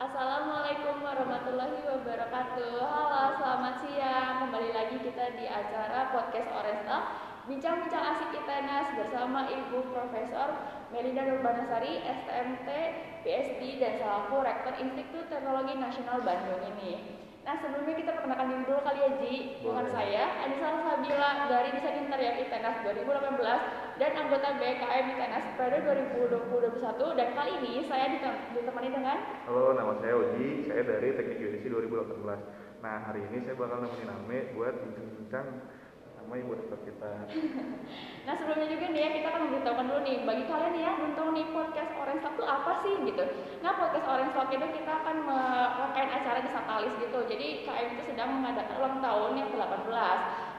Assalamualaikum warahmatullahi wabarakatuh. Halo, selamat siang. Kembali lagi kita di acara podcast Oresta Bincang-bincang asik ITENAS bersama Ibu Profesor Melinda Nurbanasari, STMT, PSD, dan selaku Rektor Institut Teknologi Nasional Bandung ini. Nah sebelumnya kita perkenalkan diri dulu kali ya Ji. Dengan saya Anissa Sabila dari Desain Interior ITENAS 2018 Dan anggota BKM ITENAS pada 2021 Dan kali ini saya ditemani dengan Halo nama saya Oji, saya dari Teknik Geodesi 2018 Nah hari ini saya bakal nemenin Ame buat bincang-bincang sama ibu dokter kita. nah sebelumnya juga nih ya kita akan memberitahukan dulu nih bagi kalian yang belum tahu nih podcast Orange Talk itu apa sih gitu. Nah podcast Orange Talk itu kita akan merangkaian acara di Satalis gitu. Jadi KM itu sedang mengadakan ulang tahun yang ke-18.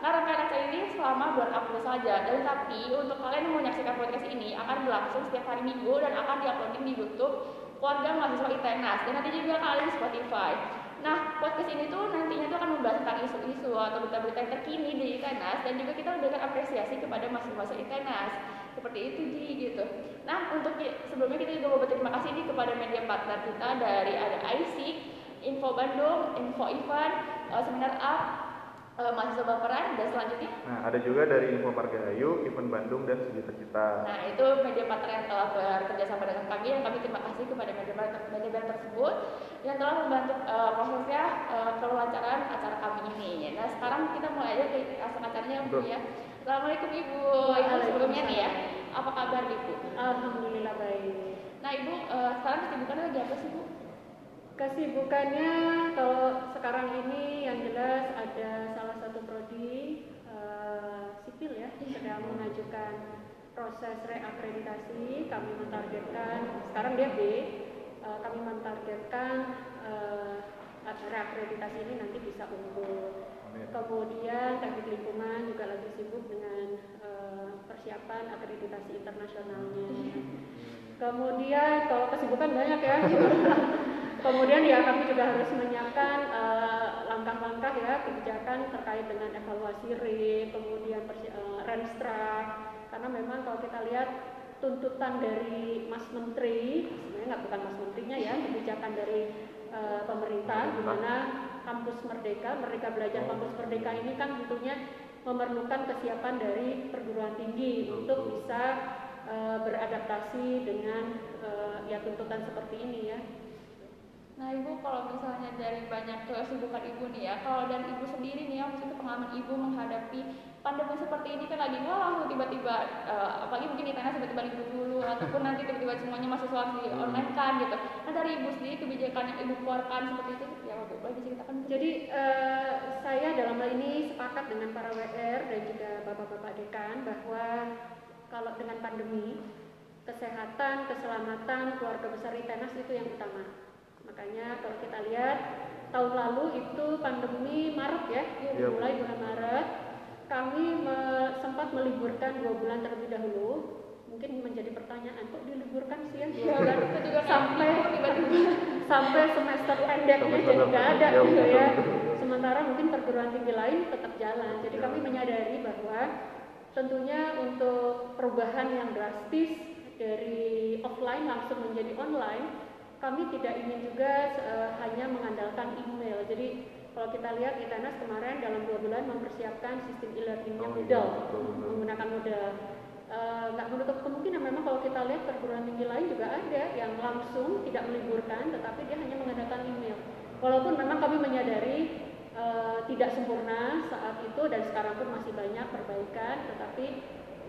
Nah rangkaian acara ini selama bulan April saja. Dan tapi untuk kalian yang mau menyaksikan podcast ini akan berlangsung setiap hari Minggu dan akan diuploading di YouTube keluarga mahasiswa ITENAS dan nanti juga kalian di Spotify. Nah, podcast ini tuh nantinya tuh akan membahas tentang isu-isu atau berita-berita terkini di ITENAS dan juga kita memberikan apresiasi kepada mahasiswa ITENAS. Seperti itu Ji gitu. Nah, untuk sebelumnya kita juga mau berterima kasih nih kepada media partner kita dari ada IC, Info Bandung, Info Event, uh, Seminar Up, uh, mahasiswa baperan dan selanjutnya? Nah ada juga dari Info Margahayu, Event Bandung dan Sejuta Cita. Nah itu media partner yang telah bekerja sama dengan kami yang kami terima kasih kepada media partner, media partner tersebut yang telah membantu uh, prosesnya uh, kelancaran acara kami ini. Nah sekarang kita mulai aja ke asal acaranya Bu ya. Assalamualaikum Ibu. Ibu sebelumnya nih ya apa kabar Ibu? Alhamdulillah baik. Nah Ibu uh, sekarang kesibukannya lagi apa sih Bu Kesibukannya kalau sekarang ini yang jelas ada salah satu prodi uh, sipil ya sedang mengajukan proses reakreditasi. Kami mentargetkan sekarang dia B, uh, kami mentargetkan uh, reakreditasi ini nanti bisa unggul. Kemudian teknik lingkungan juga lagi sibuk dengan uh, persiapan akreditasi internasionalnya. Kemudian kalau kesibukan banyak ya. Kemudian ya kami juga harus menyiapkan eh, langkah-langkah uh, ya kebijakan terkait dengan evaluasi RIP, kemudian uh, Renstra, karena memang kalau kita lihat tuntutan dari Mas Menteri, sebenarnya nggak bukan Mas Menterinya ya, kebijakan dari uh, pemerintah, di mana kampus Merdeka, Merdeka Belajar Kampus Merdeka ini kan tentunya memerlukan kesiapan dari perguruan tinggi untuk bisa uh, beradaptasi dengan uh, ya tuntutan seperti ini ya. Nah ibu kalau misalnya dari banyak kesibukan ibu nih ya, kalau dari ibu sendiri nih ya, maksudnya pengalaman ibu menghadapi pandemi seperti ini kan lagi nggak langsung tiba-tiba, uh, apalagi mungkin di tanah tiba-tiba libur dulu, ataupun nanti tiba-tiba semuanya masuk di hmm. online kan gitu. Nah dari ibu sendiri kebijakan yang ibu keluarkan seperti itu, ya bu, boleh diceritakan? Jadi uh, saya dalam hal ini sepakat dengan para WR dan juga bapak-bapak dekan bahwa kalau dengan pandemi kesehatan, keselamatan keluarga besar ITENAS itu yang utama Makanya kalau kita lihat tahun lalu itu pandemi Maret ya, ya mulai bulan Maret, kami me sempat meliburkan dua bulan terlebih dahulu. Mungkin menjadi pertanyaan kok diliburkan sih ya? Dua bulan itu juga sampai sampai semester pendeknya jadi nggak ada ya, gitu ya. Sementara mungkin perguruan tinggi lain tetap jalan. Jadi kami menyadari bahwa tentunya untuk perubahan yang drastis dari offline langsung menjadi online kami tidak ingin juga uh, hanya mengandalkan email. Jadi kalau kita lihat Itanas kemarin dalam dua bulan mempersiapkan sistem e-learningnya oh, modal, iya, menggunakan modal. Eh, nggak uh, menutup kemungkinan memang kalau kita lihat perguruan tinggi lain juga ada yang langsung tidak meliburkan, tetapi dia hanya mengandalkan email. Walaupun memang kami menyadari uh, tidak sempurna saat itu dan sekarang pun masih banyak perbaikan, tetapi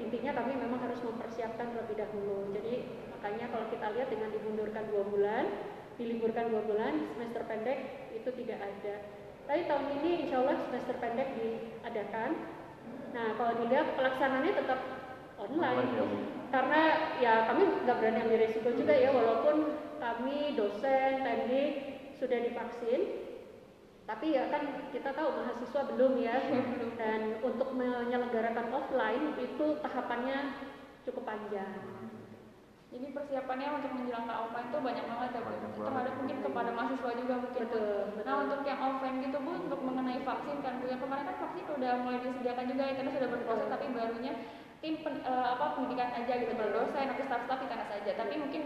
intinya kami memang harus mempersiapkan terlebih dahulu. Jadi makanya kalau kita lihat dengan dimundurkan dua bulan, diliburkan dua bulan, semester pendek itu tidak ada. Tapi tahun ini insya Allah semester pendek diadakan. Nah kalau dilihat pelaksanaannya tetap online, ya, karena ya kami nggak berani ambil resiko juga ya walaupun kami dosen, teknik sudah divaksin, tapi ya kan kita tahu mahasiswa belum ya. Dan untuk menyelenggarakan offline itu tahapannya cukup panjang jadi persiapannya untuk menjelang ke offline itu banyak banget ya bu. Terhadap mungkin kepada mahasiswa juga mungkin betul, betul. nah untuk yang offline gitu bu untuk mengenai vaksin kan bu. Yang kemarin kan vaksin udah mulai disediakan juga ya karena sudah berproses tapi barunya tim pen, uh, apa pendidikan aja gitu berdosen atau staff-staff di sana saja. Tapi mungkin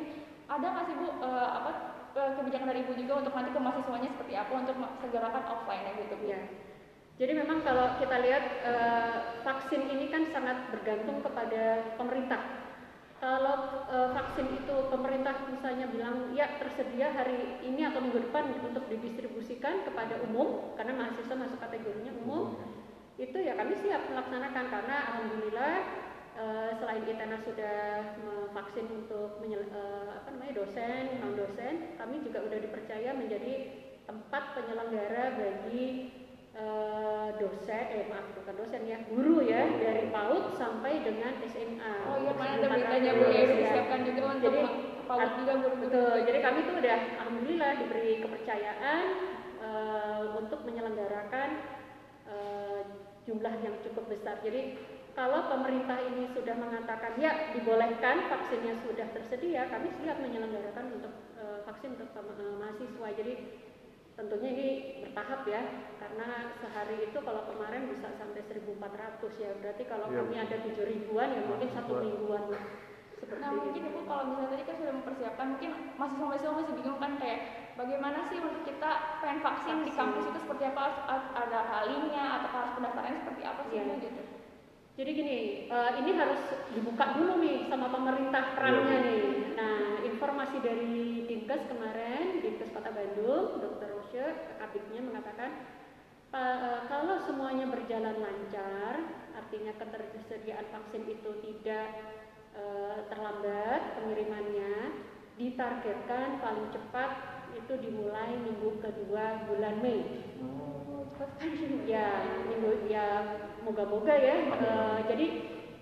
ada nggak sih bu uh, apa eh, kebijakan dari ibu juga untuk nanti ke mahasiswanya seperti apa untuk segerakan offline gitu bu? Ya. Jadi memang kalau kita lihat eh, vaksin ini kan sangat bergantung kepada pemerintah. Kalau eh, vaksin itu pemerintah misalnya bilang ya tersedia hari ini atau minggu depan untuk didistribusikan kepada umum karena mahasiswa masuk kategorinya umum, itu ya kami siap melaksanakan karena alhamdulillah eh, selain ITENA sudah memvaksin untuk menyel- eh, apa namanya dosen, non dosen, kami juga sudah dipercaya menjadi tempat penyelenggara bagi eh, dosen, eh maaf bukan dosen ya, guru ya dari PAUD sampai dengan SMA. oh iya mana ada 1400, beritanya bu ya ya. disiapkan juga untuk Jadi, paut juga guru-guru Betul, jadi kami tuh udah alhamdulillah diberi kepercayaan eh, untuk menyelenggarakan eh, jumlah yang cukup besar. Jadi kalau pemerintah ini sudah mengatakan ya dibolehkan vaksinnya sudah tersedia, kami siap menyelenggarakan untuk eh, vaksin untuk eh, mahasiswa. Jadi tentunya ini bertahap ya, karena sehari itu kalau kemarin bisa sampai 1.400 ya, berarti kalau Iya, kami ada 7 ribuan ya mungkin satu Mahasiswa. mingguan lah. Seperti Nah mungkin itu. ibu kalau misalnya tadi kan sudah mempersiapkan mungkin mahasiswa-mahasiswa masih bingung kan kayak bagaimana sih untuk kita pengen vaksin, di Vaksin. kampus itu seperti apa harus ada halinya atau harus pendaftarannya seperti apa sih Iya. Bu, gitu. Jadi gini, eh, ini harus dibuka dulu nih sama pemerintah perannya Iya. nih. Nah, informasi dari Dinkes kemarin, Dinkes Kota Bandung, Rosye, kabitnya mengatakan eh, kalau semuanya berjalan lancar, artinya ketersediaan vaksin itu tidak eh, terlambat pengirimannya, ditargetkan paling cepat itu dimulai minggu kedua bulan Mei. Oh. Ya, minggu ya moga-moga ya. Eh, jadi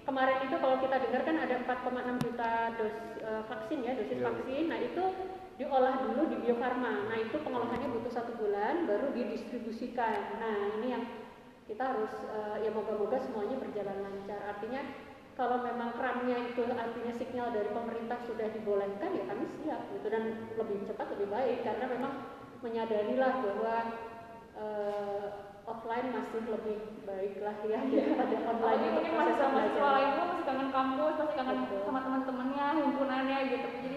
kemarin itu kalau kita dengar kan ada 4,6 juta dos eh, vaksin ya, dosis Iya. vaksin. Nah, itu diolah dulu di Bio Farma. Nah, itu pengolahannya butuh satu bulan baru didistribusikan. Nah, ini yang kita harus eh, ya moga-moga semuanya berjalan lancar. Artinya kalau memang kerannya itu artinya sinyal dari pemerintah sudah dibolehkan ya kami siap gitu dan lebih cepat lebih baik karena memang menyadarilah bahwa eh, offline masih lebih baik lah ya daripada online untuk mungkin mahasiswa-mahasiswa pembelajaran. lain tuh masih kangen kampus, masih kangen Betul. sama teman-temannya, himpunannya gitu. Jadi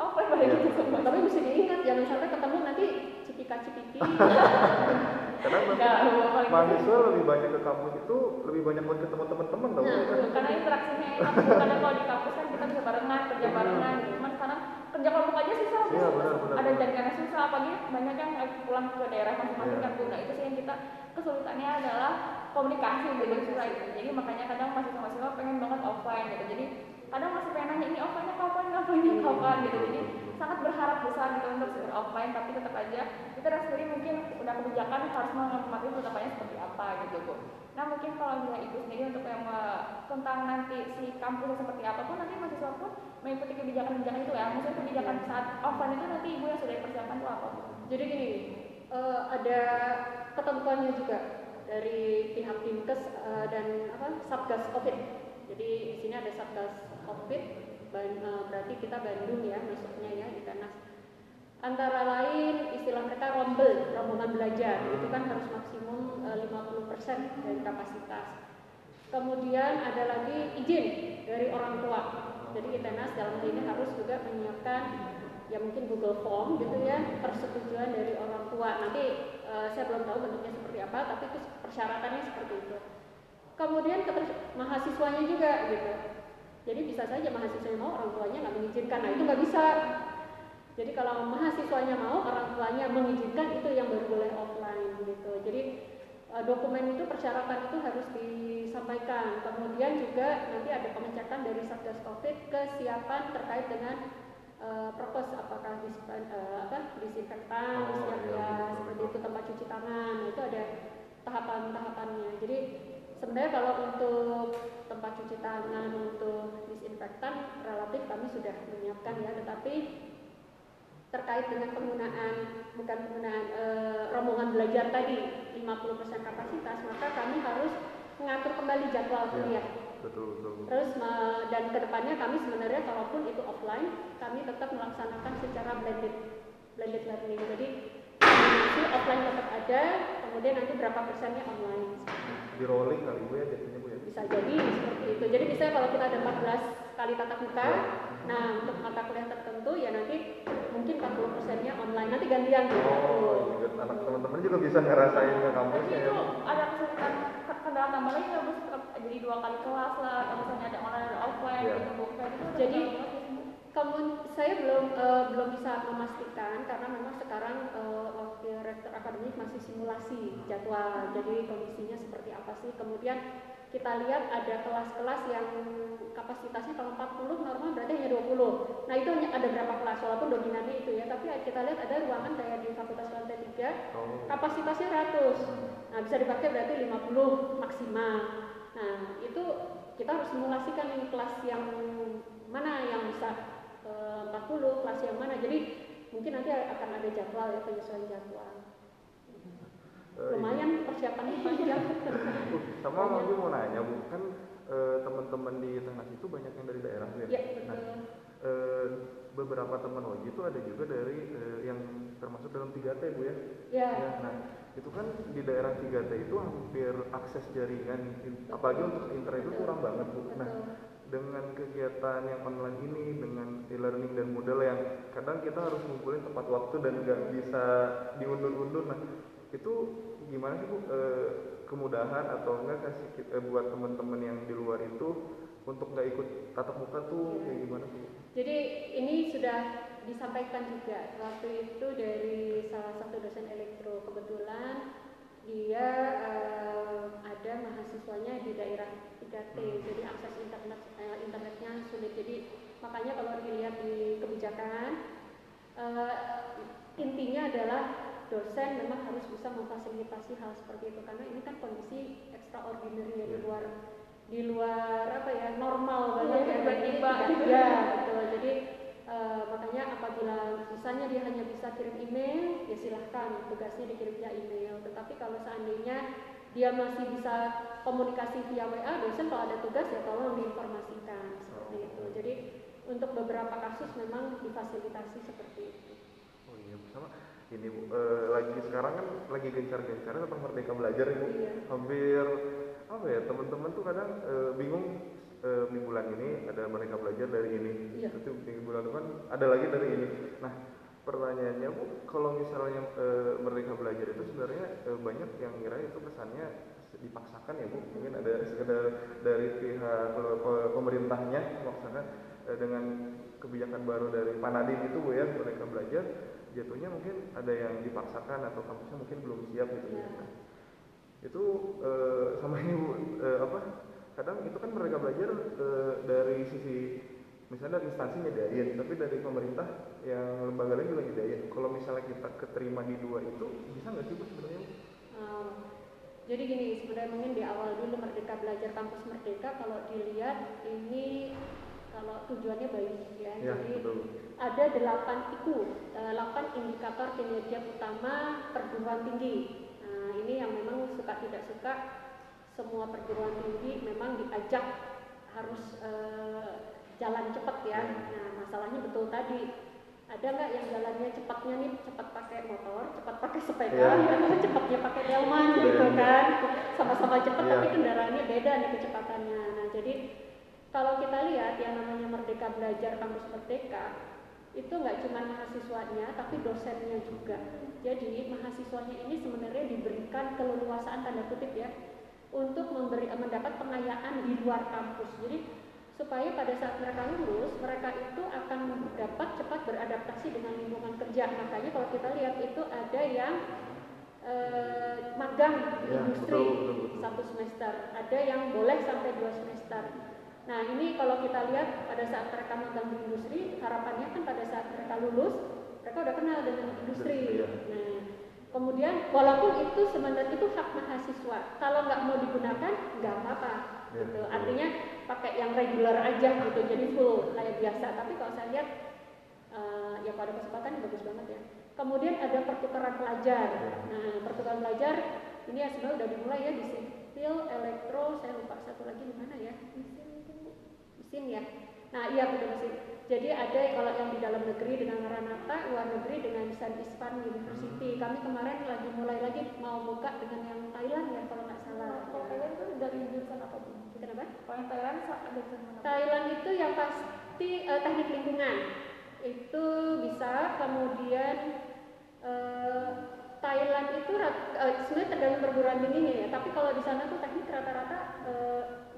offline pada Iya. gitu semua. Tapi mesti diingat jangan sampai ketemu nanti karena memang Bu, paling mahasiswa lebih banyak ke kampus itu lebih banyak buat ketemu teman-teman tau Nah, kan? Karena interaksinya enak karena kalau di kampus kan kita bisa barengan kerja barengan gitu. cuman sekarang kerja kelompok aja susah. Iya, benar, benar, ada jaringannya susah apalagi banyak yang pulang ke daerah masing-masing Iya. kan nah itu sih yang kita kesulitannya adalah komunikasi gitu susah itu jadi makanya kadang mahasiswa-mahasiswa pengen banget offline gitu jadi kadang masih pengen nanya ini offline-nya kapan? Offline-nya kapan? gitu. jadi sangat berharap besar gitu untuk segera offline tapi tetap aja kita sendiri mungkin udah kebijakan harus menghormati penetapannya seperti apa gitu bu. Nah mungkin kalau misalnya ibu sendiri untuk yang eh, tentang nanti si kampusnya seperti apa pun nanti mahasiswa pun mengikuti kebijakan-kebijakan itu ya. Maksudnya kebijakan saat offline itu nanti ibu yang sudah dipersiapkan itu apa bu? Jadi gini, eh, ada ketentuannya juga dari pihak Dinkes eh, dan apa Satgas Covid. Jadi di sini ada Satgas Covid, eh, berarti kita Bandung ya masuknya ya di Tenas. Antara lain istilah mereka rombel, rombongan belajar, itu kan harus maksimum eh, 50% dari kapasitas. Kemudian ada lagi izin dari orang tua. Jadi ITENAS dalam hal ini harus juga menyiapkan ya mungkin Google Form gitu ya persetujuan dari orang tua. Nanti eh, saya belum tahu bentuknya seperti apa, tapi itu persyaratannya seperti itu. Kemudian mahasiswanya juga gitu. Jadi bisa saja mahasiswanya mau orang tuanya nggak mengizinkan. Nah itu nggak bisa. Jadi kalau mahasiswanya mau orang tuanya mengizinkan itu yang baru boleh offline gitu. Jadi eh, dokumen itu persyaratan itu harus disampaikan. Kemudian juga nanti ada pengecekan dari Satgas Covid kesiapan terkait dengan eh, prokes apakah dispen, eh, apa disinfektan, Oh, ya seperti itu tempat cuci tangan. Nah, itu ada tahapan-tahapannya. Jadi sebenarnya kalau untuk tempat cuci tangan untuk disinfektan relatif kami sudah menyiapkan ya, tetapi terkait dengan penggunaan bukan penggunaan eh, rombongan belajar tadi 50% kapasitas maka kami harus mengatur kembali jadwal Iya. kuliah. betul betul. Terus dan ke depannya kami sebenarnya kalaupun itu offline kami tetap melaksanakan secara blended blended learning. Jadi kombinasi offline tetap ada kemudian nanti berapa persennya online di rolling kali bu ya jadinya bu ya bisa jadi seperti itu jadi misalnya kalau kita ada 14 kali tatap muka Ya. nah untuk mata kuliah tertentu ya nanti mungkin 40 dosennya online. Nanti gantian gitu. Oh, juga anak teman-teman juga bisa ngerasain ke kampusnya ya. itu ada kesulitan kendala tambah lagi nggak bos jadi dua kali kelas lah kalau misalnya ada online ada offline Iya. gitu ada Jadi, Kamu, saya belum eh, belum bisa memastikan karena memang sekarang eh, wakil rektor akademik masih simulasi jadwal. Jadi kondisinya seperti apa sih? Kemudian kita lihat ada kelas-kelas yang kapasitasnya kalau 40 normal berarti hanya 20. Nah, itu hanya ada berapa kelas walaupun dominannya itu ya, tapi kita lihat ada ruangan kayak di Fakultas Lantai 3 Oh. kapasitasnya 100. Nah, bisa dipakai berarti 50 maksimal. Nah, itu kita harus simulasikan ini kelas yang mana yang bisa 40, kelas yang mana. Jadi mungkin nanti akan ada jadwal ya penyesuaian jadwal. Eh, Lumayan persiapannya panjang. Sama lagi mau nanya bu, kan eh, teman-teman di Tengah itu banyak yang dari daerah ya. ya, Nah, eh, beberapa teman Oji itu ada juga dari eh, yang termasuk dalam 3T bu ya. Ya, Ya, nah itu kan di daerah 3T itu hampir akses jaringan, in- apalagi untuk internet itu kurang banget bu. Nah. Dengan kegiatan yang online ini, dengan e-learning dan model yang kadang kita harus ngumpulin tepat waktu dan nggak bisa diundur-undur. Nah itu gimana sih bu Eh, kemudahan atau enggak kasih eh, buat teman-teman yang di luar itu untuk nggak ikut tatap muka tuh kayak gimana bu? Jadi ini sudah disampaikan juga waktu itu dari salah satu dosen elektro kebetulan dia eh, ada mahasiswanya di daerah 3T jadi akses internet eh, internetnya sulit. Jadi makanya kalau dilihat di kebijakan eh, intinya adalah dosen memang harus bisa memfasilitasi hal seperti itu. Karena ini kan kondisi extraordinary ya di Iya. luar di luar apa ya normal Iya, banget ya tiba-tiba. Ya betul. Jadi eh, makanya apabila misalnya dia hanya bisa kirim email ya silahkan tugasnya dikirim via email. Tetapi kalau seandainya dia masih bisa komunikasi via WA dosen kalau ada tugas ya tolong diinformasikan. Seperti itu. Jadi untuk beberapa kasus memang difasilitasi seperti itu. Oh iya sama ini bu. Eh, lagi sekarang kan lagi gencar-gencarnya tentang merdeka belajar ya bu. Iya. Hampir apa ya teman-teman tuh kadang eh, bingung eh, di bulan ini ada merdeka belajar dari ini, Iya. itu di bulan depan ada lagi dari ini. Nah pertanyaannya bu, kalau misalnya eh, merdeka belajar itu sebenarnya eh, banyak yang ngira itu kesannya dipaksakan ya bu, mungkin ada sekedar dari pihak pe- pe- pemerintahnya memaksakan eh, dengan kebijakan baru dari Pak Nadiem itu bu ya mereka belajar jatuhnya mungkin ada yang dipaksakan atau kampusnya mungkin belum siap gitu ya. Nah, itu eh, sama ini bu eh, apa kadang itu kan mereka belajar eh, dari sisi misalnya dari instansi nyediain tapi dari pemerintah yang lembaga lain juga nyediain kalau misalnya kita keterima di dua itu bisa nggak sih bu sebenarnya? Um, jadi gini, sebenarnya mungkin di awal dulu Merdeka Belajar Kampus Merdeka kalau dilihat ini kalau tujuannya baik ya. ya jadi betul ada delapan IKU, eh, delapan indikator kinerja utama perguruan tinggi. Nah, ini yang memang suka tidak suka semua perguruan tinggi memang diajak harus eh, jalan cepat ya. Nah, masalahnya betul tadi ada nggak yang jalannya cepatnya nih cepat pakai motor, cepat pakai sepeda, Iya. cepatnya pakai delman gitu kan, sama-sama cepat Iya. tapi kendaraannya beda nih kecepatannya. Nah, jadi kalau kita lihat yang namanya Merdeka Belajar Kampus Merdeka itu nggak cuma mahasiswanya tapi dosennya juga. Jadi mahasiswanya ini sebenarnya diberikan keleluasaan tanda kutip ya untuk memberi mendapat pengayaan di luar kampus. Jadi supaya pada saat mereka lulus mereka itu akan dapat cepat beradaptasi dengan lingkungan kerja. Makanya kalau kita lihat itu ada yang eh, magang di Ya, industri betul, betul, betul. satu semester, ada yang boleh sampai dua semester. Nah ini kalau kita lihat pada saat mereka magang di industri, harapannya kan pada saat mereka lulus, mereka udah kenal dengan industri. Ya. Nah kemudian walaupun itu sebenarnya itu hak mahasiswa, kalau nggak mau digunakan nggak apa-apa. Ya, gitu. Artinya pakai yang regular aja gitu, jadi full kayak biasa. Tapi kalau saya lihat eh, ya kalau ada kesempatan ya bagus banget ya. Kemudian ada pertukaran pelajar. Nah, pertukaran pelajar ini ya sebenarnya udah dimulai ya di sipil, elektro, saya lupa satu lagi di mana ya? Mesin mungkin Bu? Mesin ya. Nah, iya betul mesin. Jadi ada kalau yang di dalam negeri dengan Maranatha, luar negeri dengan San Ispan University. Kami kemarin lagi mulai lagi mau buka dengan yang Thailand ya kalau nggak salah. Kalau Thailand itu dari jurusan apa bu? Kenapa? Kalau yang Thailand ada? Thailand itu yang pasti eh, teknik lingkungan itu bisa kemudian eh, Thailand itu eh, sebenarnya tergantung perguruan tingginya ya tapi kalau di sana tuh teknik rata-rata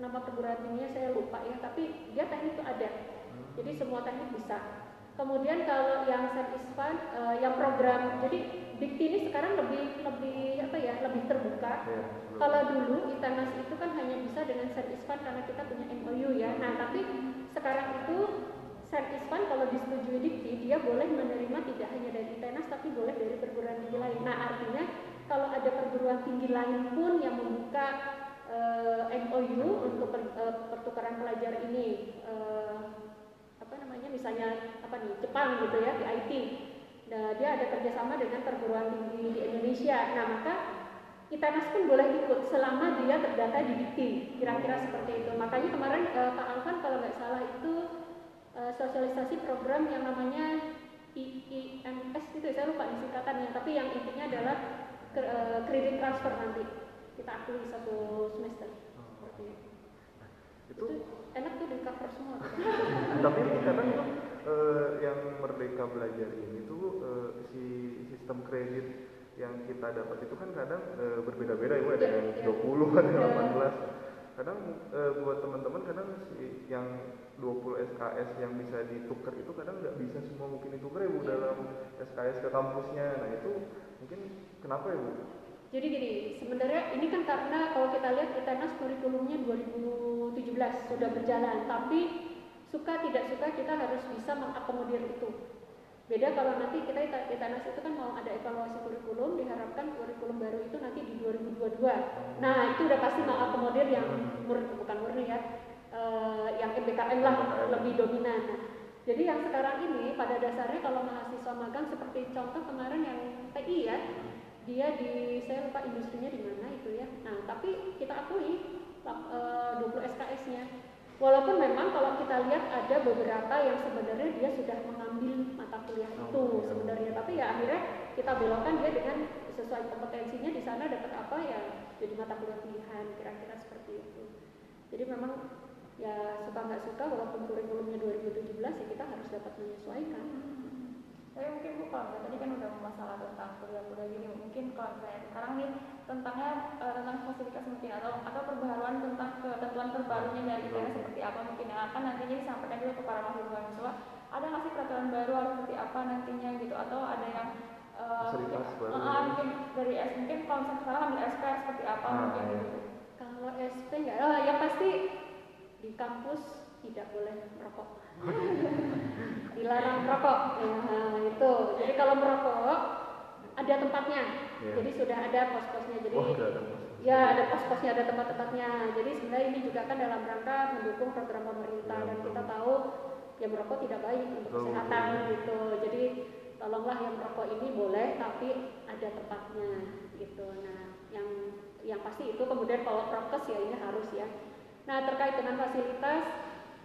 nama perguruan tingginya saya lupa ya tapi dia teknik itu ada jadi semua teknik bisa kemudian kalau yang Set Ispan eh, yang program jadi Dikti ini sekarang lebih lebih apa ya lebih terbuka sebelum- kalau dulu ITANAS itu kan hanya bisa dengan Servispan karena kita punya MOU ya. Nah, tapi sekarang itu Servispan kalau disetujui Dikti, dia boleh menerima tidak hanya dari ITANAS tapi boleh dari perguruan tinggi lain. Nah, artinya kalau ada perguruan tinggi lain pun yang membuka eh, MOU untuk per- eh, pertukaran pelajar ini eh, apa namanya misalnya apa nih Jepang gitu ya di IT. Nah, dia ada kerjasama dengan perguruan tinggi di Indonesia. Nah, maka ITANAS pun boleh ikut selama dia terdata di Dikti, kira-kira seperti itu. Makanya kemarin eh, Pak Alvan kalau nggak salah itu eh, sosialisasi program yang namanya IIMS gitu, ya, saya lupa singkatannya. Tapi yang intinya adalah eh, kredit transfer nanti kita akui satu semester. Seperti itu. itu Itu enak tuh di cover semua. tapi kadang tuh eh, yang merdeka belajar ini tuh eh, si sistem kredit yang kita dapat itu kan kadang eh, berbeda-beda ya ada Iya, yang iya. 20 ada yang Iya. 18 kadang eh, buat teman-teman kadang si yang 20 SKS yang bisa ditukar itu kadang nggak bisa semua mungkin ditukar ya Bu dalam SKS ke kampusnya nah itu mungkin kenapa ya Bu? Jadi gini, sebenarnya ini kan karena kalau kita lihat ITENAS kurikulumnya 2017 sudah berjalan, tapi suka tidak suka kita harus bisa mengakomodir itu. Beda kalau nanti kita Ita- ITENAS itu kan mau ada evaluasi kurikulum, diharapkan kurikulum baru itu nanti di 2022. Nah itu udah pasti mengakomodir yang murni, bukan murni ya, eh, yang MBKM lah lebih dominan. Jadi yang sekarang ini pada dasarnya kalau mahasiswa magang seperti contoh kemarin yang TI ya, dia di saya lupa industrinya di mana itu ya. Nah, tapi kita akui lap- eh, 20 SKS-nya. Walaupun memang kalau kita lihat ada beberapa yang sebenarnya dia sudah mengambil mata kuliah itu sebenarnya, tapi ya akhirnya kita belokkan dia dengan sesuai kompetensinya di sana dapat apa ya jadi mata kuliah pilihan kira-kira seperti itu. Jadi memang ya suka nggak suka walaupun kurikulumnya 2017 ya kita harus dapat menyesuaikan. Tapi mungkin bu kalau tadi kan udah masalah tentang kuliah-kuliah gini, mungkin kalau misalnya sekarang nih tentangnya eh, tentang fasilitas mungkin atau atau perbaharuan tentang ketentuan terbarunya dari ITERA seperti apa mungkin yang akan nantinya disampaikan juga ke para mahasiswa ada nggak sih peraturan baru harus seperti apa nantinya gitu atau ada yang eh, Fasilitas mungkin, baru. mungkin dari S mungkin kalau misalnya sekarang ambil SK seperti apa Nah, mungkin iya. gitu. Kalau SP enggak, oh, yang pasti di kampus tidak boleh merokok. Dilarang merokok. Nah, itu. Jadi kalau merokok ada tempatnya. Iya. Jadi sudah ada pos-posnya. Jadi udah ada Mas. ya ada pos-posnya, ada tempat-tempatnya. Jadi sebenarnya ini juga kan dalam rangka mendukung program pemerintah Iya, dan betul. kita tahu ya merokok tidak baik untuk Betul, kesehatan betul. gitu. Jadi tolonglah yang merokok ini boleh tapi ada tempatnya gitu. Nah, yang yang pasti itu kemudian kalau prokes ya ini harus ya. Nah, terkait dengan fasilitas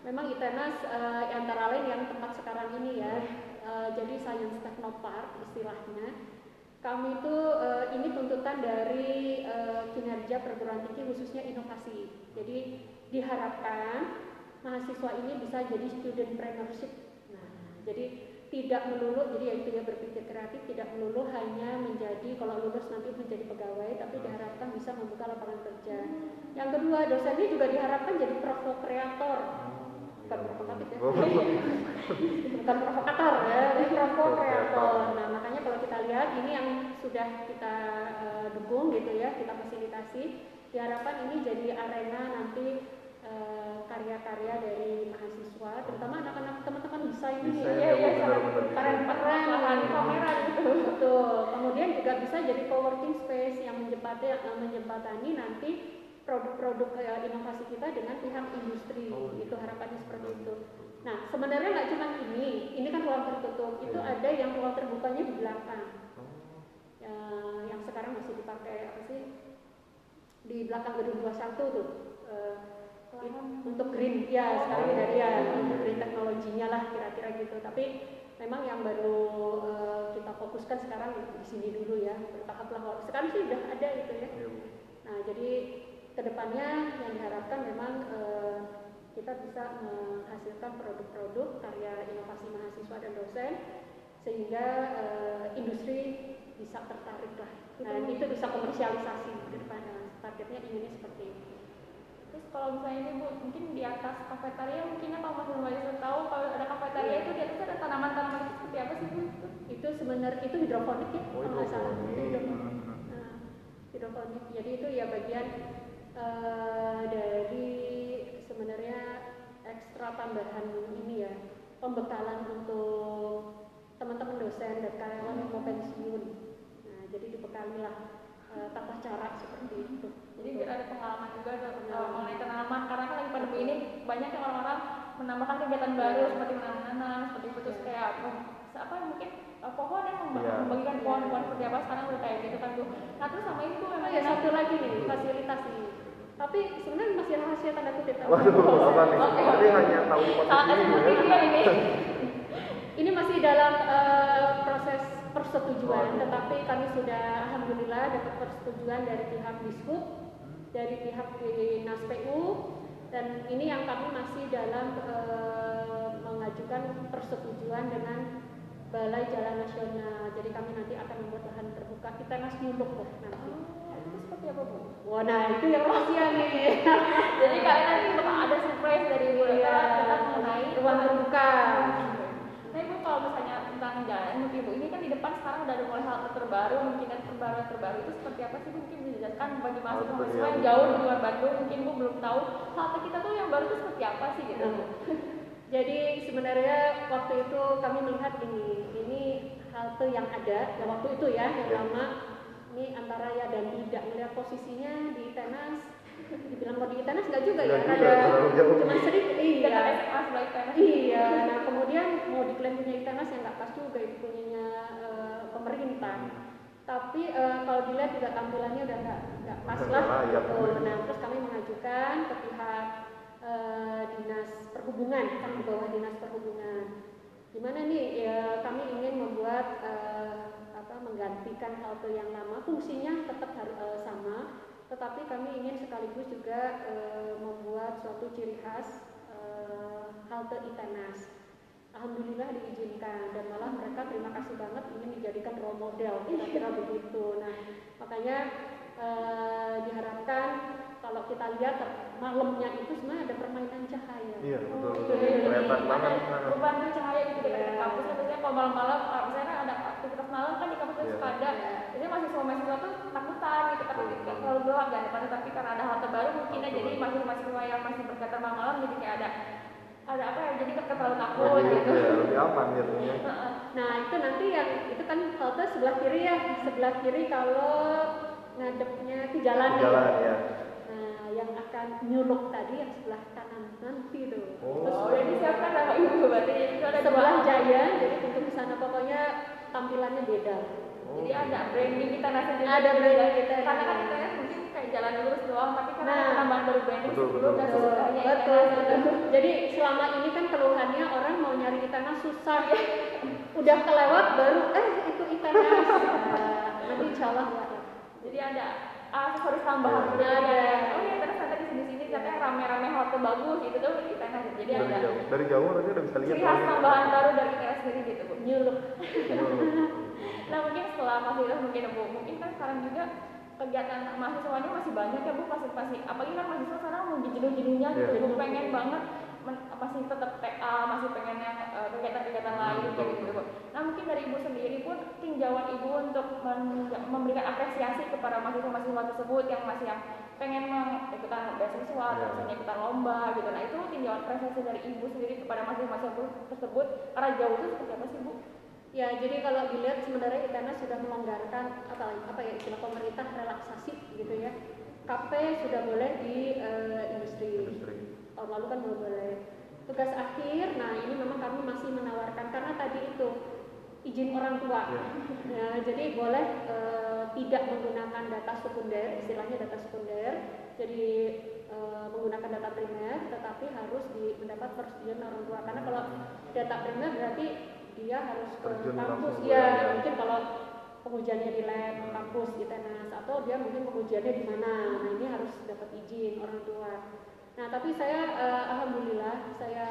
memang ITENAS eh, antara lain yang tempat sekarang ini ya. eh, jadi Science Technopark istilahnya. Kami itu eh, ini tuntutan dari eh, kinerja perguruan tinggi khususnya inovasi. Jadi diharapkan mahasiswa ini bisa jadi studentpreneurship. Nah, jadi tidak melulu jadi ya itu ya berpikir kreatif tidak melulu hanya menjadi kalau lulus nanti menjadi pegawai tapi diharapkan bisa membuka lapangan kerja. Yang kedua dosennya juga diharapkan jadi provokatif ya Oh. Bukan provokator ya. Ini provokreator nah makanya kalau kita lihat ini yang sudah kita eh, dukung gitu ya kita fasilitasi diharapkan ini jadi arena nanti eh, karya-karya dari mahasiswa terutama anak-anak teman-teman desain ini Desain, ya, ya, ya, keren-keren Lahan. kamera gitu. betul. Kemudian juga bisa jadi co-working space yang menjembatani, menjembatani nanti produk-produk eh, inovasi kita dengan pihak industri Oh, iya. itu harapannya seperti itu nah sebenarnya nggak cuma ini ini kan ruang tertutup itu Iya. ada yang ruang terbukanya di belakang Oh. ya, yang sekarang masih dipakai apa sih di belakang gedung 21 tuh it- untuk green ya sekarang Oh. dari ya untuk green teknologinya lah kira-kira gitu tapi memang yang baru eh, kita fokuskan sekarang di sini dulu ya bertahap lah sekarang sih udah ada itu ya Iya, nah jadi ke depannya yang diharapkan memang eh, kita bisa menghasilkan produk-produk karya inovasi mahasiswa dan dosen sehingga eh, industri bisa tertarik lah dan itu bisa komersialisasi ke depan Nah, targetnya inginnya seperti itu Terus kalau misalnya ini bu, mungkin di atas kafetaria mungkinnya kalau Mas Nurwaliza tahu kalau ada kafetaria itu di atasnya ada tanaman-tanaman itu seperti apa sih bu? Itu? itu sebenarnya itu hidroponik ya Oh, kalau nggak salah hidroponik. Itu hidroponik. Nah, hidroponik jadi itu ya bagian eh, dari sebenarnya ekstra tambahan ini ya pembekalan untuk teman-teman dosen dan karyawan yang mau pensiun nah jadi dibekalilah eh, tata cara seperti itu Jadi biar ada pengalaman juga uh, Pengalaman. mengenai tanaman karena kan lagi pandemi ini banyak yang orang-orang menambahkan kegiatan baru Iya. seperti menanam nanas seperti itu terus Iya. kayak mem- apa mungkin uh, pohon Iya. membagikan Iya. pohon-pohon seperti apa sekarang udah kayak gitu kan bu. Nah terus sama Oh memang ya satu lagi nih fasilitas nih. Tapi sebenarnya masih rahasia tanda kutip. Waduh, apa nih? Oke. Tapi hanya tahu di podcast sangat ini ya. ini. Ini masih dalam eh, proses persetujuan, Waduh. tetapi kami sudah alhamdulillah dapat persetujuan dari pihak Dishub, dari pihak Dinas PU, dan ini yang kami masih dalam eh, mengajukan persetujuan dengan Balai Jalan Nasional. Jadi kami nanti akan membuat lahan terbuka kita nas nanti. Oh, seperti apa bu? Wah, nah itu yang rahasia nih. Jadi kalian nanti bakal ada surprise dari bu Iya. Mengenai Ruang terbuka. Nah ibu kalau misalnya tentang jalan mungkin ibu ini kan di depan sekarang udah ada mulai halte terbaru mungkin kan terbaru terbaru itu seperti apa sih Bu? mungkin bisa dijelaskan bagi mahasiswa mahasiswa yang yang- jauh di luar Bandung mungkin bu belum tahu halte kita tuh yang baru tuh seperti apa sih gitu Bu? Jadi sebenarnya waktu itu kami melihat ini, ini halte yang ada, ya waktu itu ya, yang Ya. lama, ini antara ya dan tidak melihat posisinya di Tenas, dibilang mau di Tenas nggak juga ya, ada cuma sedikit, iya, iya. Nah kemudian mau diklaim punya Tenas ya nggak pas juga itu punyanya eh, pemerintah. Tapi eh, kalau dilihat juga tampilannya udah nggak nggak pas lah. gitu. Nah terus kami mengajukan ke pihak eh, dinas perhubungan kan di bawah dinas perhubungan. Gimana nih ya kami ingin membuat eh, apa menggantikan halte yang lama fungsinya tetap harus eh, sama, tetapi kami ingin sekaligus juga eh, membuat suatu ciri khas eh, halte Itenas. Alhamdulillah diizinkan dan malah mereka terima kasih banget ingin dijadikan role model kira-kira begitu. Nah makanya eh, diharapkan kalau kita lihat malamnya itu sebenarnya ada permainan cahaya. Iya, betul. Oh, betul. Kelihatan banget. Perubahan tuh cahaya gitu di kampus kan biasanya kalau malam-malam ah, misalnya kan malam kan di kampus itu Iya. suka ada Iya. jadi mahasiswa-mahasiswa tuh takutan gitu karena tidak betul. terlalu gelap kan depannya tapi karena ada halte baru mungkin ya jadi mahasiswa yang masih berkegiatan malam-malam jadi kayak ada ada apa ya jadi terlalu takut Lebih, gitu ya, lebih aman jadinya. Heeh. Nah itu nanti yang itu kan halte sebelah kiri ya, sebelah kiri kalau ngadepnya ke jalan. Di jalan ya. Nah yang akan nyuluk tadi yang sebelah kanan nanti tuh. Oh. Terus udah disiapkan sama ibu berarti jadi itu ada sebelah jaya, jadi untuk ke sana pokoknya tampilannya beda. Oh. jadi ada branding kita nasi juga Ada branding kita, karena kan iya. kita ya mungkin kayak jalan lurus doang tapi karena Nah. ada penambahan baru branding Betul, sebelum betul, dan betul. sesudahnya betul, Itenas gitu. betul. Jadi selama ini kan keluhannya orang mau nyari Itenas susah ya. Udah kelewat baru eh itu Itenas. Nah, nanti insya Allah enggak lah. Jadi ada aksesoris tambahan Iya. Ada. Oh iya terus di sini-sini katanya rame-rame halte bagus gitu tuh kita nah jadi Dari ada jauh, dari jauh nanti udah bisa lihat. ciri khas tambahan baru dari kita sendiri gitu bu. Nyuluk. Nah mungkin setelah fasilitas mungkin bu, mungkin kan sekarang juga kegiatan mahasiswanya masih banyak ya bu pasti pasti apalagi kan mahasiswa sekarang mau jenuh-jenuhnya gitu Iya. bu pengen banget men- masih tetap TA masih pengen yang eh, kegiatan-kegiatan lain Betul, kayak gitu betul. bu. Nah mungkin dari ibu sendiri pun tinjauan ibu untuk memberikan apresiasi kepada mahasiswa-mahasiswa tersebut yang masih yang pengen ikutan beasiswa atau Iya. misalnya ikutan lomba gitu. Nah itu tinjauan apresiasi dari ibu sendiri kepada mahasiswa-mahasiswa tersebut karena jauh itu seperti apa sih bu? Ya, jadi kalau dilihat sebenarnya ITENA sudah melonggarkan apa apa ya istilah pemerintah relaksasi gitu ya. KP sudah boleh di eh, industri. Industri. Tahun lalu kan belum boleh. Tugas akhir, nah ini memang kami masih menawarkan karena tadi itu izin orang tua. Iya. Ya, jadi boleh eh, tidak menggunakan data sekunder, istilahnya data sekunder. Jadi eh, menggunakan data primer, tetapi harus di, mendapat persetujuan orang tua. Karena kalau data primer berarti dia harus ke Terjun kampus, ya ke- mungkin kalau pengujiannya di lab kampus di tenas atau dia mungkin pengujiannya di mana. Nah ini harus dapat izin orang tua. Nah tapi saya eh, alhamdulillah saya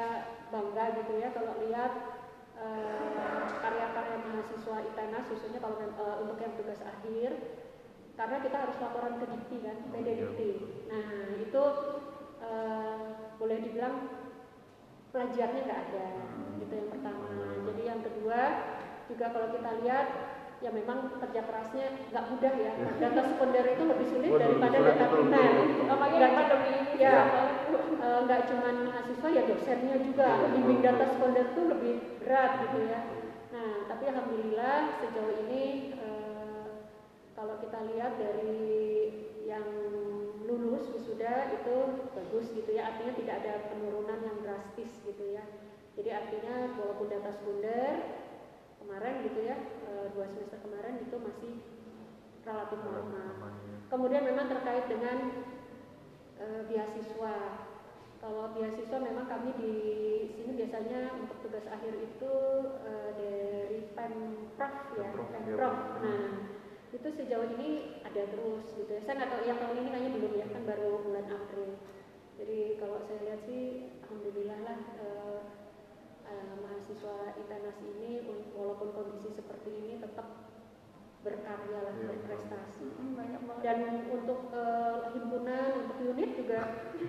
bangga gitu ya kalau lihat eh, karya-karya kalau uh, untuk yang tugas akhir karena kita harus laporan ke Dikti kan, PD iya. Dikti. Nah itu uh, boleh dibilang pelajarnya nggak ada, Hmm. itu yang pertama. Jadi yang kedua juga kalau kita lihat ya memang kerja kerasnya nggak mudah ya. Data sekunder itu lebih sulit Waduh, daripada data primer. Apalagi Nggak pandemi ini Ya. Eh, nggak cuma mahasiswa ya dosennya juga Iya, bimbing data sekunder itu lebih berat gitu ya. Nah tapi alhamdulillah sejauh ini eh, kalau kita lihat dari yang lulus wisuda itu bagus gitu ya artinya tidak ada penurunan yang drastis gitu ya. Jadi artinya walaupun data sekunder kemarin gitu ya eh, dua semester kemarin itu masih relatif normal. Kemudian memang terkait dengan eh, beasiswa. Kalau beasiswa memang kami di sini biasanya untuk tugas akhir itu eh, dari pemprov ya, Pemprov, pemprov. Nah itu sejauh ini ada terus gitu ya. Saya nggak tahu yang tahun ini kayaknya belum ya kan baru bulan April. Jadi kalau saya lihat sih, alhamdulillah lah eh, eh, mahasiswa ITENAS ini walaupun kondisi seperti ini tetap berkarya lah, Iya, berprestasi Mm, banyak banget. dan untuk eh, himpunan untuk unit juga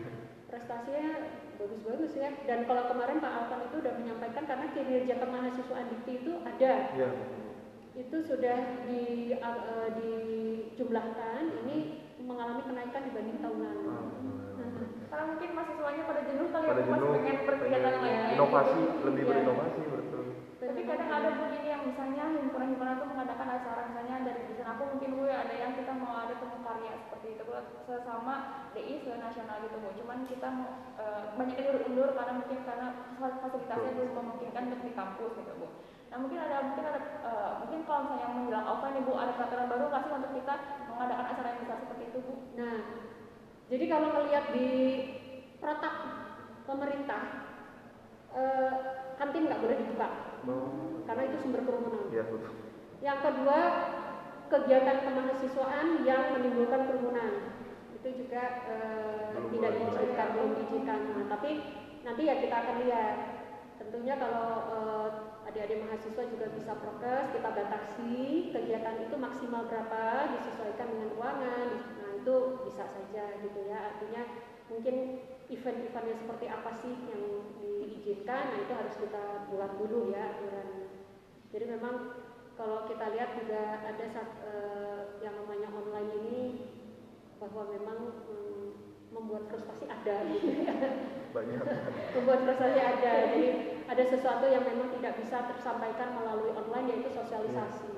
prestasinya bagus-bagus ya dan kalau kemarin Pak Alvan itu udah menyampaikan karena kinerja kemahasiswaan Dikti itu ada Iya. itu sudah di eh, dijumlahkan ini mengalami kenaikan dibanding tahun lalu. Karena mungkin mahasiswanya pada jenuh kali ya, Pada jenuh, pengen berkegiatan lain. Inovasi, lebih Iya. berinovasi betul. Tapi kadang ada bu gini yang misalnya himpunan-himpunan itu mengadakan acara misalnya dari jurusan aku mungkin bu ada yang kita mau ada temu karya seperti itu bu sesama DI se nasional gitu bu. Cuman kita mau eh, banyak yang diundur karena mungkin karena fasilitasnya belum memungkinkan untuk di kampus gitu bu. Nah mungkin ada mungkin ada eh, mungkin kalau misalnya menjelang offline nih bu ada peraturan baru nggak sih untuk kita mengadakan acara yang besar seperti itu bu? nah jadi kalau melihat di protak pemerintah eh, kantin nggak boleh dibuka Oh, karena itu sumber kerumunan betul. Yang kedua, kegiatan kemahasiswaan yang menimbulkan kerumunan itu juga eh, Belum tidak diizinkan, belum diizinkan. Nah, tapi nanti ya kita akan lihat. Tentunya kalau eh, adik-adik mahasiswa juga bisa prokes, kita batasi kegiatan itu maksimal berapa, disesuaikan dengan ruangan. Nah itu bisa saja gitu ya. Artinya mungkin event-eventnya seperti apa sih yang diizinkan, nah itu harus kita buat dulu ya aturan. Jadi memang kalau kita lihat juga ada sat- eh, yang namanya online ini bahwa memang mm, membuat frustasi ada gitu ya. Banyak. membuat frustasi ada. Jadi ada sesuatu yang memang tidak bisa tersampaikan melalui online yaitu sosialisasi. Betul.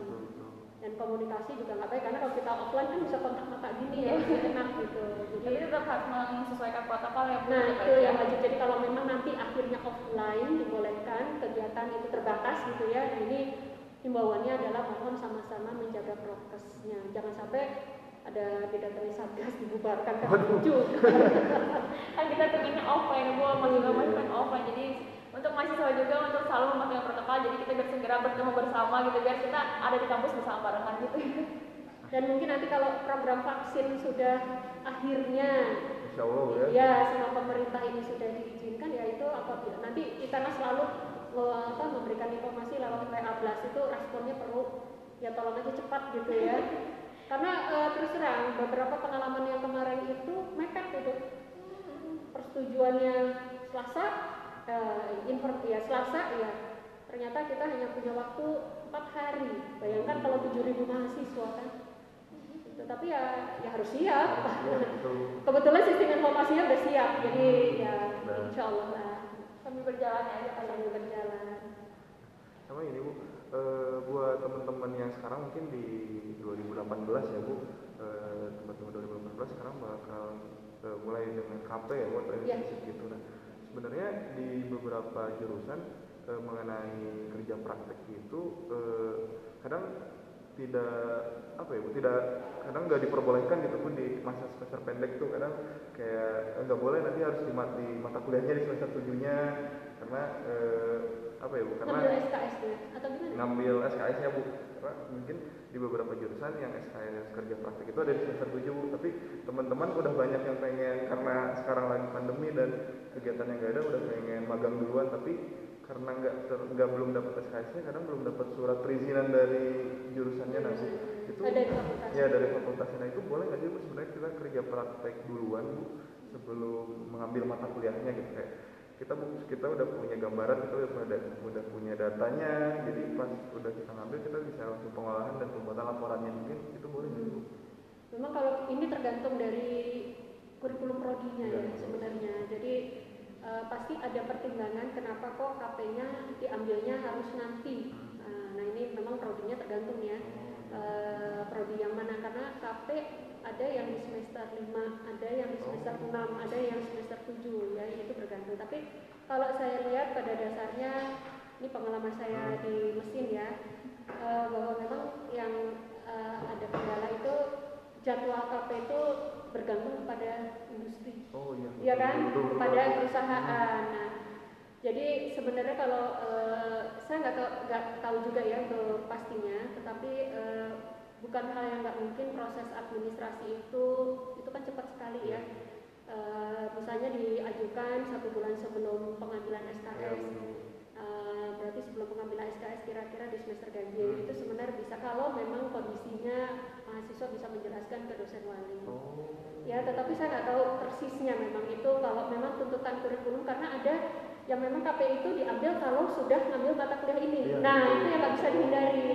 Dan komunikasi juga nggak baik karena kalau kita offline kan bisa kontak mata gini ya, lebih enak gitu. Jadi tetap harus menyesuaikan protokol ya bu. Nah tetap itu aja. yang wajib. Jadi kalau memang nanti akhirnya offline dibolehkan kegiatan itu terbatas gitu ya. Ini himbauannya adalah mohon sama-sama menjaga prokesnya. Jangan sampai ada didatangi satgas dibubarkan kan lucu. kan kita pengennya offline bu masih nggak masih pengen offline jadi untuk mahasiswa juga untuk selalu mematuhi protokol jadi kita biar segera bertemu bersama gitu biar kita ada di kampus bersama barengan gitu. Dan mungkin nanti kalau program vaksin sudah akhirnya Insya Allah ya. ya sama pemerintah ini sudah diizinkan ya itu apabila nanti Itana selalu apa, memberikan informasi lewat WA Blast itu responnya perlu ya tolong aja cepat gitu ya. Karena eh, terus terang beberapa pengalaman yang kemarin itu mepet itu persetujuannya Selasa eh, inver ya Selasa ya ternyata kita hanya punya waktu empat hari bayangkan kalau 7.000 mahasiswa kan Gitu. tapi ya ya harus siap Iya, betul. kebetulan sistem informasinya udah siap jadi ya Udah. insya Allah lah sambil berjalan aja kan sambil berjalan Sama ini bu, eh, buat teman-teman yang sekarang mungkin di 2018 ya bu, eh, teman-teman 2018 sekarang bakal eh, mulai dengan KP ya buat Iya. internship gitu. Nah, sebenarnya di beberapa jurusan eh, mengenai kerja praktek itu eh, kadang tidak apa ya bu, tidak kadang nggak diperbolehkan gitu pun di masa semester pendek tuh kadang kayak eh, nggak boleh nanti harus di, di mata kuliahnya di semester tujuhnya. Karena eh, apa ya bu karena ngambil SKS ya? Atau gimana? Ngambil SKS-nya bu. Karena mungkin di beberapa jurusan yang SKS kerja praktik itu ada di semester 7 bu. Tapi teman-teman udah banyak yang pengen karena sekarang lagi pandemi dan kegiatan yang gak ada udah pengen magang duluan. Tapi karena nggak nggak belum dapat SKS-nya kadang belum dapat surat perizinan dari jurusannya nanti itu Ada di fakultas. ya dari fakultasnya. Nah itu boleh nggak sih bu sebenarnya kita kerja praktek duluan bu sebelum mengambil mata kuliahnya gitu? Kayak kita kita udah punya gambaran kita udah pada udah punya datanya jadi pas udah kita ngambil kita bisa langsung pengolahan dan pembuatan laporannya mungkin itu boleh bu Memang kalau ini tergantung dari kurikulum prodinya ya Iya. sebenarnya. Jadi eh, pasti ada pertimbangan kenapa kok KP-nya diambilnya harus nanti. Nah, nah ini memang prodinya tergantung ya. Eh, prodi yang mana karena KP ada yang di semester 5, ada yang di semester 6, ada yang semester 7 ya itu bergantung. Tapi kalau saya lihat pada dasarnya ini pengalaman saya di mesin ya eh, bahwa memang yang eh, ada kendala itu jadwal KP itu bergantung kepada industri. Oh iya ya kan? betul, betul, kepada betul. perusahaan. Nah jadi sebenarnya kalau eh, saya nggak tahu, tahu juga ya untuk pastinya. Tetapi eh, bukan hal yang nggak mungkin proses administrasi itu itu kan cepat sekali ya Eh, misalnya diajukan satu bulan sebelum pengambilan Ya, SKS betul. Eh, berarti sebelum pengambilan SKS kira-kira di semester ganjil Hmm. itu sebenarnya bisa kalau memang kondisinya mahasiswa bisa menjelaskan ke dosen wali. oh Ya, tetapi saya nggak tahu persisnya memang itu kalau memang tuntutan kurikulum karena ada yang memang KP itu diambil kalau sudah ngambil mata kuliah ini. Iya, nah, betul. itu yang nggak bisa dihindari.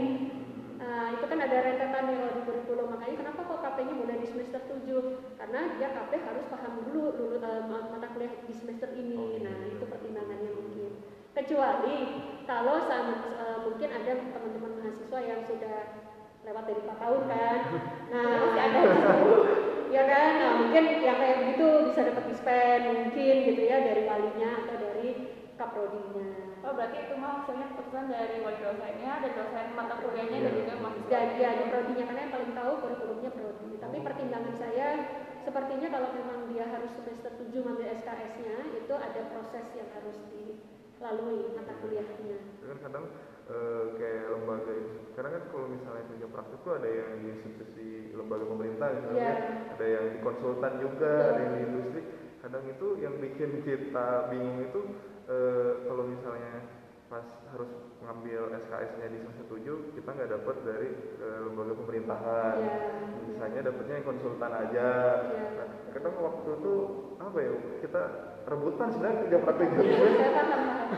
Nah, itu kan ada rentetan kalau di kurikulum. Makanya kenapa kok KP-nya mulai di semester 7? Karena dia KP harus paham dulu lulu, eh, mata kuliah di semester ini. Oh, iya. Nah, itu pertimbangannya mungkin. Kecuali kalau sam- eh, mungkin ada teman-teman mahasiswa yang sudah lewat dari 4 tahun kan. Nah, masih ada ya kan nah mungkin yang kayak begitu bisa dapat dispen mungkin gitu ya dari walinya atau dari kaprodinya Oh berarti itu mah maksudnya keputusan dari wali dosennya dan dosen mata kuliahnya dan Iya. juga mahasiswa. dan ya di prodinya karena yang paling tahu kurikulumnya prodi tapi pertimbangan saya sepertinya kalau memang dia harus semester 7 ngambil SKS-nya itu ada proses yang harus dilalui mata kuliahnya kan kadang eh, kayak lembaga itu sekarang kan kalau misalnya kerja praktik tuh ada yang di institusi lembaga pemerintah misalnya Iya. ada yang di konsultan juga Betul. ada yang di industri kadang itu yang bikin kita bingung itu eh, kalau misalnya pas harus ngambil SKS-nya di semester 7 kita nggak dapat dari eh, lembaga pemerintahan Iya. misalnya dapatnya yang konsultan aja Iya. Nah, kadang waktu itu apa ya kita rebutan sebenarnya kerja praktik saya paham paham.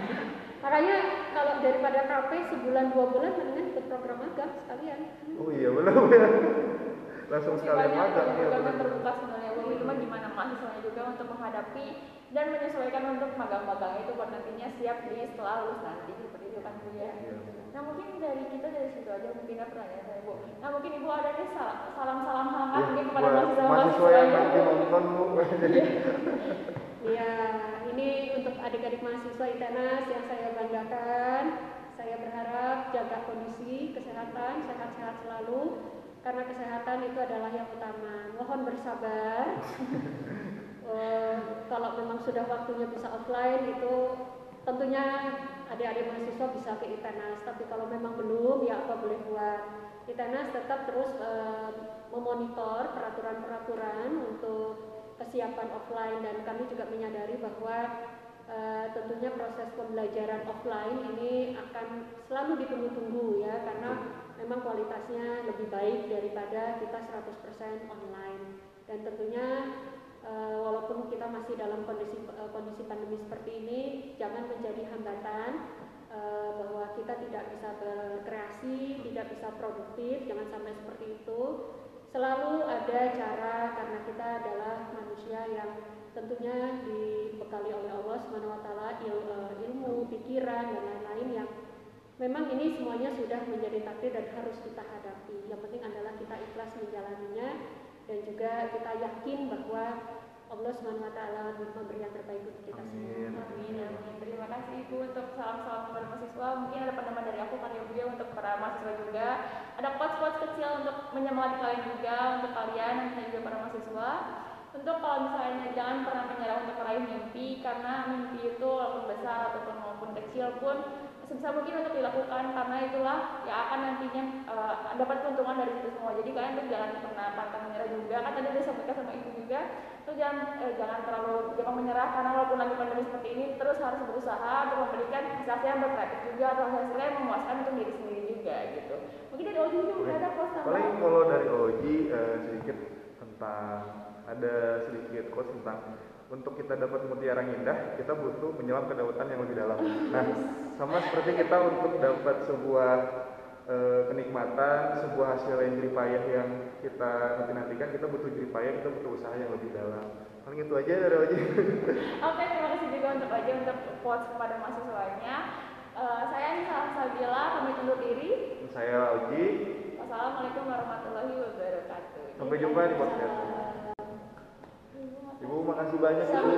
makanya kalau daripada KP sebulan dua bulan mendingan ikut program magang sekalian oh iya benar benar langsung Masih sekalian magang ya terbuka sebenarnya Bu. Itu mah gimana mahasiswanya juga untuk menghadapi dan menyesuaikan untuk magang-magang itu buat nantinya siap di setelah lulus nanti seperti itu kan Bu ya. Iya. Nah mungkin dari kita dari situ aja mungkin ada pertanyaan saya Bu. Nah mungkin Ibu ada nih sal- salam-salam hangat Ya, mungkin kepada buat mahasiswa mahasiswa yang nanti nonton bu jadi Iya, ini untuk adik-adik mahasiswa ITENAS yang saya banggakan. Saya berharap jaga kondisi, kesehatan, sehat-sehat selalu. Karena kesehatan itu adalah yang utama. Mohon bersabar. Eh, kalau memang sudah waktunya bisa offline itu tentunya adik-adik mahasiswa bisa ke ITENAS. Tapi kalau memang belum, ya apa boleh buat. ITENAS tetap terus eh, memonitor peraturan-peraturan untuk kesiapan offline dan kami juga menyadari bahwa eh, tentunya proses pembelajaran offline ini akan selalu ditunggu-tunggu ya karena memang kualitasnya lebih baik daripada kita 100% online dan tentunya eh, walaupun kita masih dalam kondisi eh, kondisi pandemi seperti ini jangan menjadi hambatan eh, bahwa kita tidak bisa berkreasi, tidak bisa produktif, jangan sampai seperti itu selalu ada cara karena kita adalah manusia yang tentunya dibekali oleh Allah Subhanahu wa taala il- ilmu, pikiran dan lain-lain yang memang ini semuanya sudah menjadi takdir dan harus kita hadapi. Yang penting adalah kita ikhlas menjalaninya dan juga kita yakin bahwa Allah Subhanahu wa taala memberi yang terbaik untuk kita Amin. semua. Amin, amin. Terima kasih Ibu untuk salam-salam kepada mahasiswa. Mungkin ada pendapat dari aku kali ya Bu ya untuk para mahasiswa juga. Ada quotes-quotes kecil untuk menyemangati kalian juga, untuk kalian dan juga para mahasiswa. Untuk kalau misalnya jangan pernah menyerah untuk meraih mimpi karena mimpi itu walaupun besar ataupun maupun kecil pun sebisa mungkin untuk dilakukan karena itulah yang akan nantinya eh, dapat keuntungan dari itu semua. Jadi kalian tuh jangan pernah pantang menyerah juga. Kan tadi udah disampaikan sama ibu juga itu jangan eh, jangan terlalu jangan menyerah karena walaupun lagi pandemi seperti ini terus harus berusaha untuk memberikan hasil yang berkreatif juga atau hasilnya yang memuaskan untuk diri sendiri juga gitu mungkin dari Oji juga ada post paling kalau dari Oji eh, sedikit tentang ada sedikit quotes tentang untuk kita dapat mutiara yang indah kita butuh menyelam ke lautan yang lebih dalam nah sama seperti kita untuk dapat sebuah eh, kenikmatan sebuah hasil yang jerih payah yang kita nanti nantikan kita butuh jerih payah kita butuh usaha yang lebih dalam paling itu aja dari Oji Oke, terima kasih juga untuk aja untuk quotes kepada mahasiswanya. Eh, saya Nisa Sabila, pamit undur diri. saya Oji Wassalamualaikum warahmatullahi wabarakatuh. Sampai jumpa di podcast. Ibu makasih banyak. Ibu